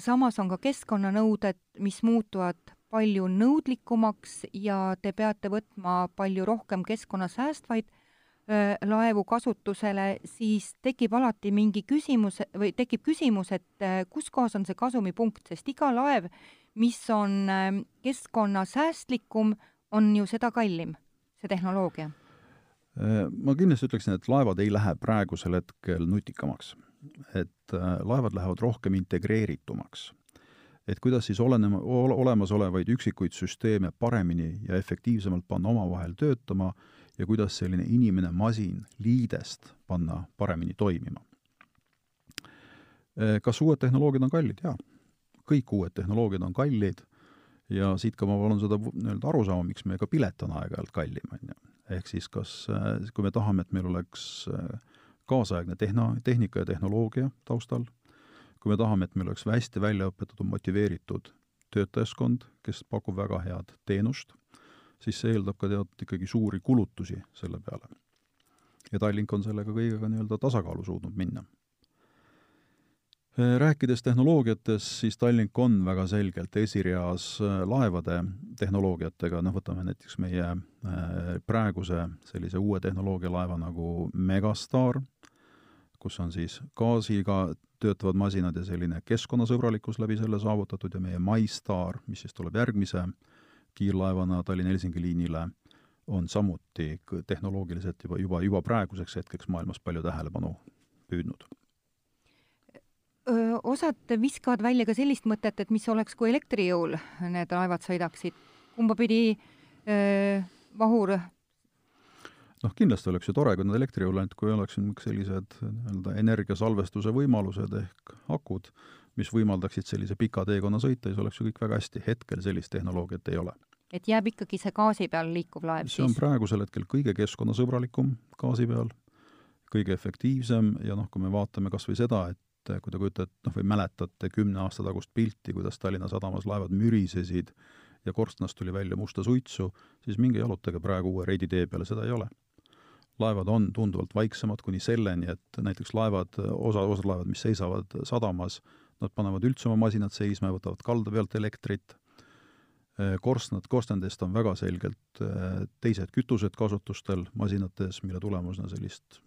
samas on ka keskkonnanõuded, mis muutuvad palju nõudlikumaks ja te peate võtma palju rohkem keskkonnasäästvaid äh, laevu kasutusele, siis tekib alati mingi küsimus või tekib küsimus, et äh, kus kohas on see kasumipunkt, sest iga laev, mis on äh, keskkonnasäästlikum, on ju seda kallim, see tehnoloogia ma kindlasti ütleksin, et laevad ei lähe praegusel hetkel nutikamaks. et äh, laevad lähevad rohkem integreeritumaks. et kuidas siis olenema, olemasolevaid üksikuid süsteeme paremini ja efektiivsemalt panna omavahel töötama ja kuidas selline inimene-masin liidest panna paremini toimima. Äh, kas uued tehnoloogiad on kallid? jaa. kõik uued tehnoloogiad on kallid ja siit ka ma palun seda nii-öelda arusaama, miks meie ka pilet on aeg-ajalt kallim, on ju ehk siis kas, äh, kui me tahame, et meil oleks äh, kaasaegne tehna, tehnika ja tehnoloogia taustal, kui me tahame, et meil oleks hästi välja õpetatud, motiveeritud töötajaskond, kes pakub väga head teenust, siis see eeldab ka teatud ikkagi suuri kulutusi selle peale. ja Tallink on sellega kõigega nii-öelda tasakaalu suutnud minna rääkides tehnoloogiatest, siis Tallink on väga selgelt esireas äh, laevade tehnoloogiatega, noh, võtame näiteks meie äh, praeguse sellise uue tehnoloogia laeva nagu Megastar, kus on siis gaasiga töötavad masinad ja selline keskkonnasõbralikkus läbi selle saavutatud ja meie MyStar, mis siis tuleb järgmise kiirlaevana Tallinna-Helsingi liinile, on samuti tehnoloogiliselt juba, juba, juba praeguseks hetkeks maailmas palju tähelepanu püüdnud osad viskavad välja ka sellist mõtet, et mis oleks, kui elektri jõul need laevad sõidaksid. kumba pidi öö, Vahur noh, kindlasti oleks ju tore, kui nad elektri jõul ainult, kui oleks sellised nii-öelda energiasalvestuse võimalused ehk akud, mis võimaldaksid sellise pika teekonna sõita, siis oleks ju kõik väga hästi. hetkel sellist tehnoloogiat ei ole. et jääb ikkagi see gaasi peal liikuv laev see siis? on praegusel hetkel kõige keskkonnasõbralikum gaasi peal, kõige efektiivsem ja noh, kui me vaatame kas või seda, et et kui te kujutate, noh, või mäletate kümne aasta tagust pilti, kuidas Tallinna sadamas laevad mürisesid ja korstnast tuli välja musta suitsu, siis minge jalutage praegu uue Reidi tee peale, seda ei ole. laevad on tunduvalt vaiksemad kuni selleni, et näiteks laevad, osa, osad laevad, mis seisavad sadamas, nad panevad üldse oma masinad seisma ja võtavad kalda pealt elektrit, korstnad, korstendest on väga selgelt eh, teised kütused kasutustel masinates, mille tulemusena sellist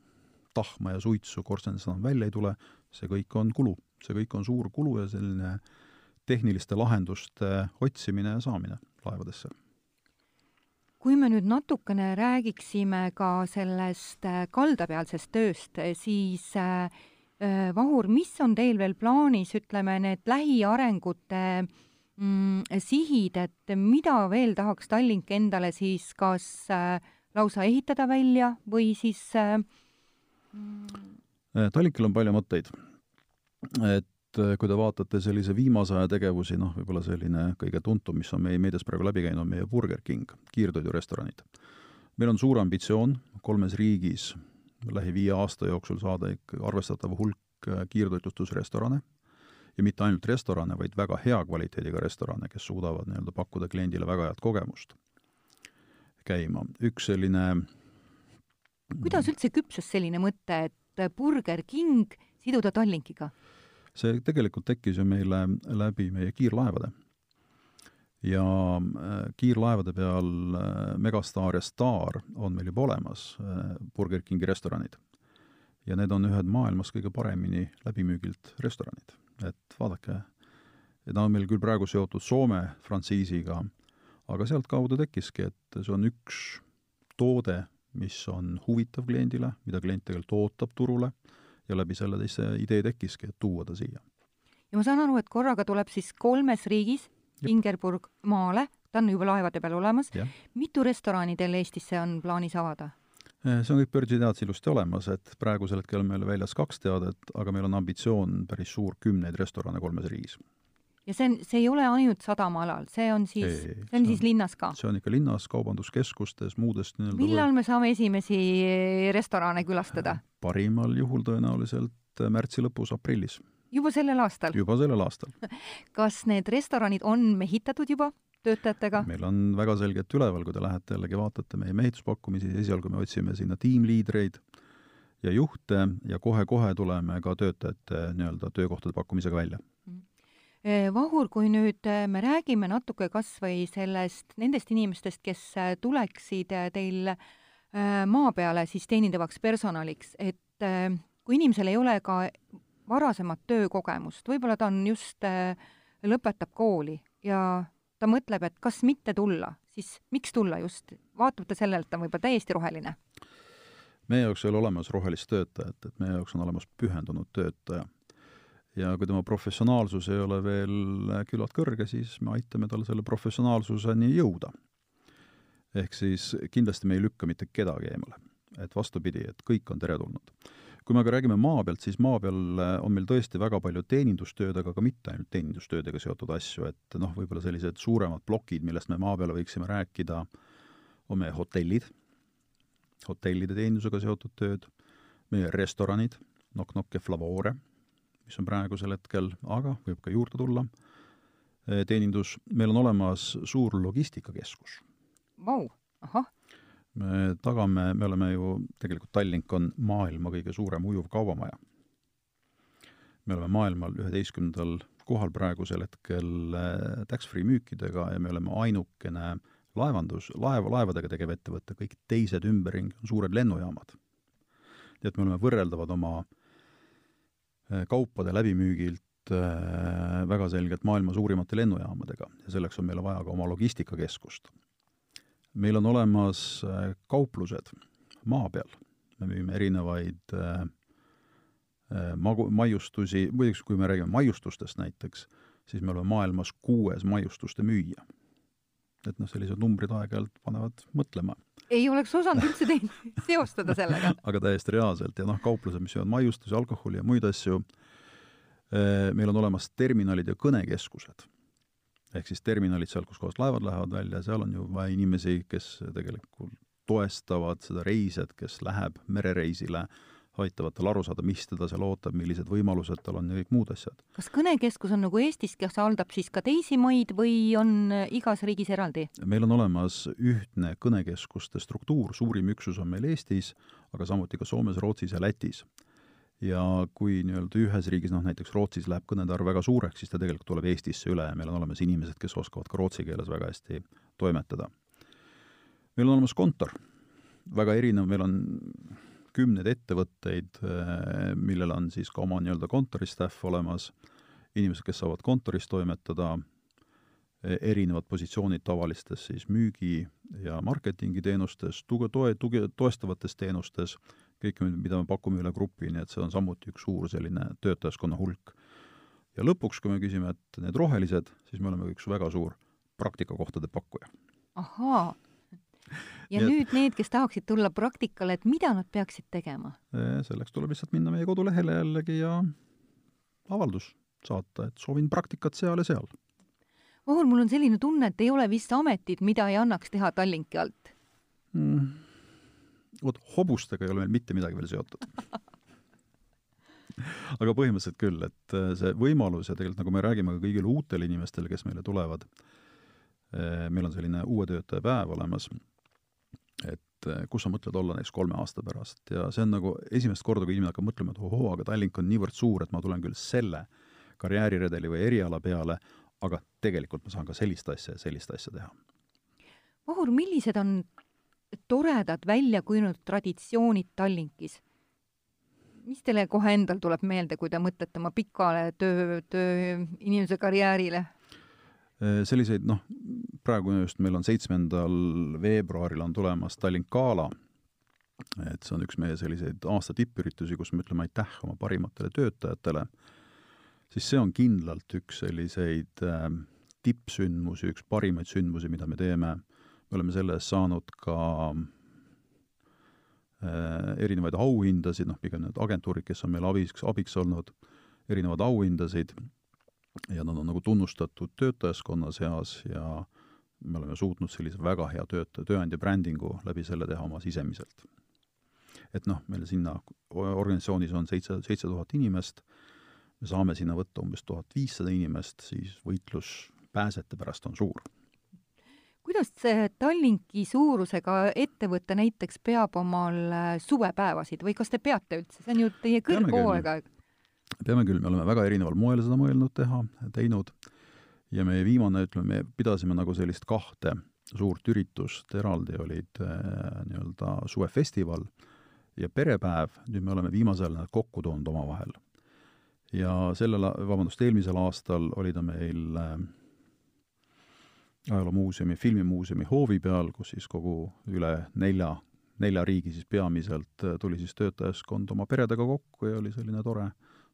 tahma ja suitsu korstendest enam välja ei tule, see kõik on kulu. see kõik on suur kulu ja selline tehniliste lahenduste otsimine ja saamine laevadesse. kui me nüüd natukene räägiksime ka sellest äh, kaldapealsest tööst, siis äh, äh, Vahur, mis on teil veel plaanis, ütleme, need lähiarengute mm, sihid, et mida veel tahaks Tallink endale siis kas äh, lausa ehitada välja või siis äh, mm... Tallinkil on palju mõtteid. et äh, kui te vaatate sellise viimase aja tegevusi, noh, võib-olla selline kõige tuntum, mis on meie meedias praegu läbi käinud, on meie Burger King, kiirtoidurestoranid. meil on suur ambitsioon kolmes riigis lähi viie aasta jooksul saada ikka arvestatav hulk äh, kiirtoitlustusrestorane ja mitte ainult restorane, vaid väga hea kvaliteediga restorane, kes suudavad nii-öelda pakkuda kliendile väga head kogemust käima. üks selline kuidas üldse küpses selline mõte, et Burger King siduda Tallinkiga? see tegelikult tekkis ju meile läbi meie kiirlaevade. ja äh, kiirlaevade peal äh, Megastar ja Star on meil juba olemas, äh, Burger Kingi restoranid. ja need on ühed maailmas kõige paremini läbimüügilt restoranid. et vaadake, ta on meil küll praegu seotud Soome frantsiisiga, aga sealtkaudu tekkiski, et see on üks toode, mis on huvitav kliendile, mida klient tegelikult ootab turule ja läbi selle teist see idee tekkiski, et tuua ta siia. ja ma saan aru, et korraga tuleb siis kolmes riigis, Ingerburg maale, ta on juba laevade peal olemas, mitu restorani teil Eestisse on plaanis avada? Eh, see on kõik börsiteates ilusti olemas, et praegusel hetkel on meil väljas kaks teadet, aga meil on ambitsioon päris suur, kümneid restorane kolmes riigis ja see on, see ei ole ainult sadamaalal, see on siis, see on, see on siis linnas ka? see on ikka linnas, kaubanduskeskustes, muudest nii-öelda millal me saame esimesi restorane külastada? parimal juhul tõenäoliselt märtsi lõpus, aprillis. juba sellel aastal? juba sellel aastal. [LAUGHS] kas need restoranid on mehitatud juba töötajatega? meil on väga selgelt üleval, kui te lähete jällegi vaatate meie mehituspakkumisi, esialgu me otsime sinna tiimliidreid ja juhte ja kohe-kohe tuleme ka töötajate nii-öelda töökohtade pakkumisega välja Eh, Vahur, kui nüüd eh, me räägime natuke kas või sellest, nendest inimestest, kes eh, tuleksid teil maa peale siis teenindavaks personaliks, et kui inimesel ei ole ka varasemat töökogemust, võib-olla ta on just, lõpetab kooli ja ta mõtleb, et kas mitte tulla, siis miks tulla just, vaatamata sellele, et ta on võib-olla täiesti roheline? meie jaoks ei ole olemas rohelist töötajat, et meie jaoks on olemas pühendunud töötaja ja kui tema professionaalsus ei ole veel küllalt kõrge, siis me aitame tal selle professionaalsuseni jõuda. ehk siis kindlasti me ei lükka mitte kedagi eemale. et vastupidi, et kõik on teretulnud. kui me aga räägime maa pealt, siis maa peal on meil tõesti väga palju teenindustööd, aga ka mitte ainult teenindustöödega seotud asju, et noh, võib-olla sellised suuremad plokid, millest me maa peale võiksime rääkida, on meie hotellid, hotellide teenindusega seotud tööd, meie restoranid, Knock Knock ja Flavore mis on praegusel hetkel, aga võib ka juurde tulla, eh, teenindus, meil on olemas suur logistikakeskus. Vau, ahah. me tagame, me oleme ju, tegelikult Tallink on maailma kõige suurem ujuv kaubamaja. me oleme maailmal üheteistkümnendal kohal praegusel hetkel eh, tax-free müükidega ja me oleme ainukene laevandus, laeva, laevadega tegev ettevõte, kõik teised ümberringi on suured lennujaamad. nii et me oleme võrreldavad oma Äh, kaupade läbimüügilt äh, väga selgelt maailma suurimate lennujaamadega ja selleks on meile vaja ka oma logistikakeskust. meil on olemas äh, kauplused maa peal, me müüme erinevaid magu-, maiustusi, muideks kui me räägime maiustustest näiteks, siis me oleme maailmas kuues maiustuste müüja. et noh, sellised numbrid aeg-ajalt panevad mõtlema ei oleks osanud üldse teid [LAUGHS] seostada sellega. aga täiesti reaalselt ja noh, kauplused, mis söövad maiustusi, alkoholi ja muid asju, eh, meil on olemas terminalid ja kõnekeskused. ehk siis terminalid seal, kus kohas laevad lähevad välja, seal on ju vaja inimesi, kes tegelikult toestavad seda reisijat, kes läheb merereisile aitavad tal aru saada, mis teda seal ootab, millised võimalused tal on ja kõik muud asjad. kas kõnekeskus on nagu Eestis, kes haldab siis ka teisi maid või on äh, igas riigis eraldi? meil on olemas ühtne kõnekeskuste struktuur, suurim üksus on meil Eestis, aga samuti ka Soomes, Rootsis ja Lätis. ja kui nii-öelda ühes riigis, noh näiteks Rootsis läheb kõnede arv väga suureks, siis ta tegelikult tuleb Eestisse üle ja meil on olemas inimesed, kes oskavad ka rootsi keeles väga hästi toimetada. meil on olemas kontor, väga erinev, meil on kümneid ettevõtteid, eh, millel on siis ka oma nii-öelda kontoristaff olemas, inimesed, kes saavad kontoris toimetada, eh, erinevad positsioonid tavalistes siis müügi ja marketingiteenustes, tuge, toe, tuge, toestavates teenustes, kõik, mida me pakume üle grupi, nii et see on samuti üks suur selline töötajaskonna hulk. ja lõpuks, kui me küsime, et need rohelised, siis me oleme üks väga suur praktikakohtade pakkuja. ahaa, ja nüüd need, kes tahaksid tulla praktikale, et mida nad peaksid tegema? selleks tuleb lihtsalt minna meie kodulehele jällegi ja avaldus saata, et soovin praktikat seal ja seal. Vahur, mul on selline tunne, et ei ole vist ametit, mida ei annaks teha Tallinki alt mm.. vot hobustega ei ole meil mitte midagi veel seotud [LAUGHS] aga põhimõtteliselt küll, et äh, see võimalus ja tegelikult nagu me räägime ka kõigile uutele inimestele, kes meile tulevad, äh, meil on selline uue töötaja päev olemas, et äh, kus sa mõtled olla näiteks kolme aasta pärast ja see on nagu esimest korda, kui inimene hakkab mõtlema, et ohoo, aga Tallink on niivõrd suur, et ma tulen küll selle karjääriredeli või eriala peale, aga tegelikult ma saan ka sellist asja ja sellist asja teha. Vahur, millised on toredad välja kujunenud traditsioonid Tallinkis? mis teile kohe endal tuleb meelde, kui te mõtlete oma pikale töö, töö, inimese karjäärile? Äh, selliseid, noh, praegu just meil on seitsmendal veebruaril on tulemas Tallink Gala, et see on üks meie selliseid aasta tippüritusi, kus me ütleme aitäh oma parimatele töötajatele. Siis see on kindlalt üks selliseid äh, tippsündmusi, üks parimaid sündmusi, mida me teeme. me oleme selle eest saanud ka äh, erinevaid auhindasid, noh, pigem need agentuurid, kes on meile abiks, abiks olnud, erinevaid auhindasid ja nad on nagu tunnustatud töötajaskonna seas ja me oleme suutnud sellise väga hea töötaja, tööandja brändingu läbi selle teha oma sisemiselt. et noh, meil sinna organisatsioonis on seitse, seitse tuhat inimest me saame sinna võtta umbes tuhat viissada inimest, siis võitlus pääsete pärast on suur. kuidas see Tallinki suurusega ettevõte näiteks peab omal äh, suvepäevasid või kas te peate üldse, see on ju teie kõrghooaeg? Peame küll, me oleme väga erineval moel seda mõelnud teha, teinud. Ja meie viimane, ütleme, me pidasime nagu sellist kahte suurt üritust, eraldi olid äh, nii-öelda suvefestival ja perepäev, nüüd me oleme viimasel ajal nad kokku toonud omavahel. Ja sellel, vabandust, eelmisel aastal oli ta meil äh, ajaloomuuseumi, filmimuuseumi hoovi peal, kus siis kogu üle nelja, nelja riigi siis peamiselt äh, tuli siis töötajaskond oma peredega kokku ja oli selline tore,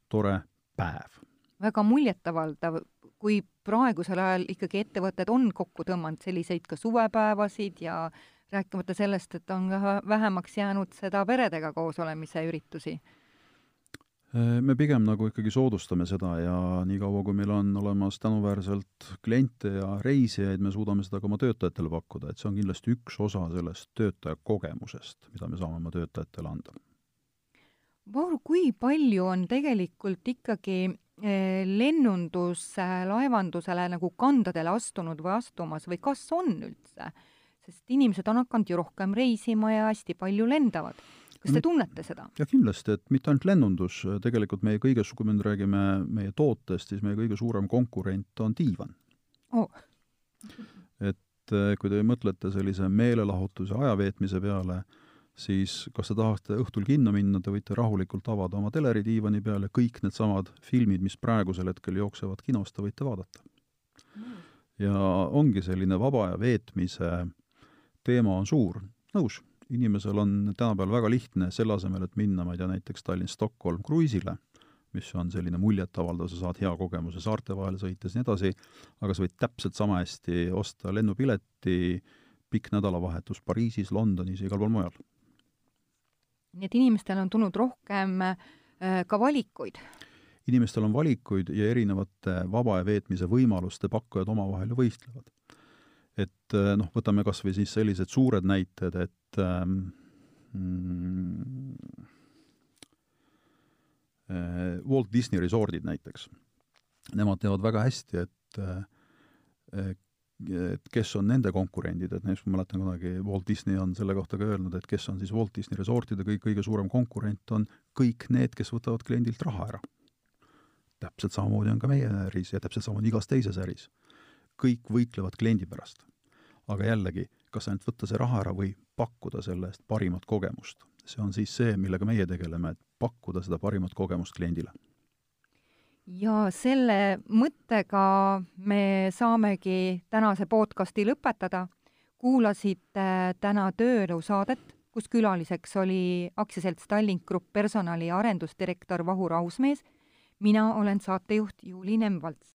tore päev. väga muljetavaldav, kui praegusel ajal ikkagi ettevõtted on kokku tõmmanud selliseid ka suvepäevasid ja rääkimata sellest, et on vähemaks jäänud seda peredega koos olemise üritusi me pigem nagu ikkagi soodustame seda ja niikaua, kui meil on olemas tänuväärselt kliente ja reisijaid, me suudame seda ka oma töötajatele pakkuda, et see on kindlasti üks osa sellest töötaja kogemusest, mida me saame oma töötajatele anda. Vaur, kui palju on tegelikult ikkagi eh, lennundus laevandusele nagu kandadele astunud või astumas või kas on üldse? sest inimesed on hakanud ju rohkem reisima ja hästi palju lendavad kas te tunnete seda? jah, kindlasti, et mitte ainult lennundus, tegelikult meie kõige, kui me nüüd räägime meie tootest, siis meie kõige suurem konkurent on diivan oh.. et eh, kui te mõtlete sellise meelelahutuse ajaveetmise peale, siis kas te tahate õhtul kinno minna, te võite rahulikult avada oma teleri diivani peal ja kõik needsamad filmid, mis praegusel hetkel jooksevad kinos, te võite vaadata. Ja ongi selline vaba aja veetmise teema on suur, nõus. Inimesel on tänapäeval väga lihtne, selle asemel, et minna, ma ei tea, näiteks Tallinn-Stockholm kruiisile, mis on selline muljetavaldav, sa saad hea kogemuse saarte vahel sõites ja nii edasi, aga sa võid täpselt sama hästi osta lennupileti, pikk nädalavahetus Pariisis, Londonis ja igal pool mujal. Nii et inimestel on tulnud rohkem äh, ka valikuid? inimestel on valikuid ja erinevate vaba aja veetmise võimaluste pakkujad omavahel ju võistlevad et äh, noh, võtame kas või siis sellised suured näited, et ähm, mm, Walt Disney Resortid näiteks, nemad teavad väga hästi, et äh, et kes on nende konkurendid, et näiteks ma mäletan kunagi Walt Disney on selle kohta ka öelnud, et kes on siis Walt Disney Resortide kõik, kõige suurem konkurent, on kõik need, kes võtavad kliendilt raha ära. täpselt samamoodi on ka meie äris ja täpselt samamoodi igas teises äris kõik võitlevad kliendi pärast. aga jällegi, kas ainult võtta see raha ära või pakkuda selle eest parimat kogemust. see on siis see, millega meie tegeleme, et pakkuda seda parimat kogemust kliendile. Ja selle mõttega me saamegi tänase podcasti lõpetada kuulasite täna Tööelu saadet, kus külaliseks oli aktsiaselts Tallink Grupp personali arendusdirektor Vahur Ausmees. mina olen saatejuht Juuli Nemvalts.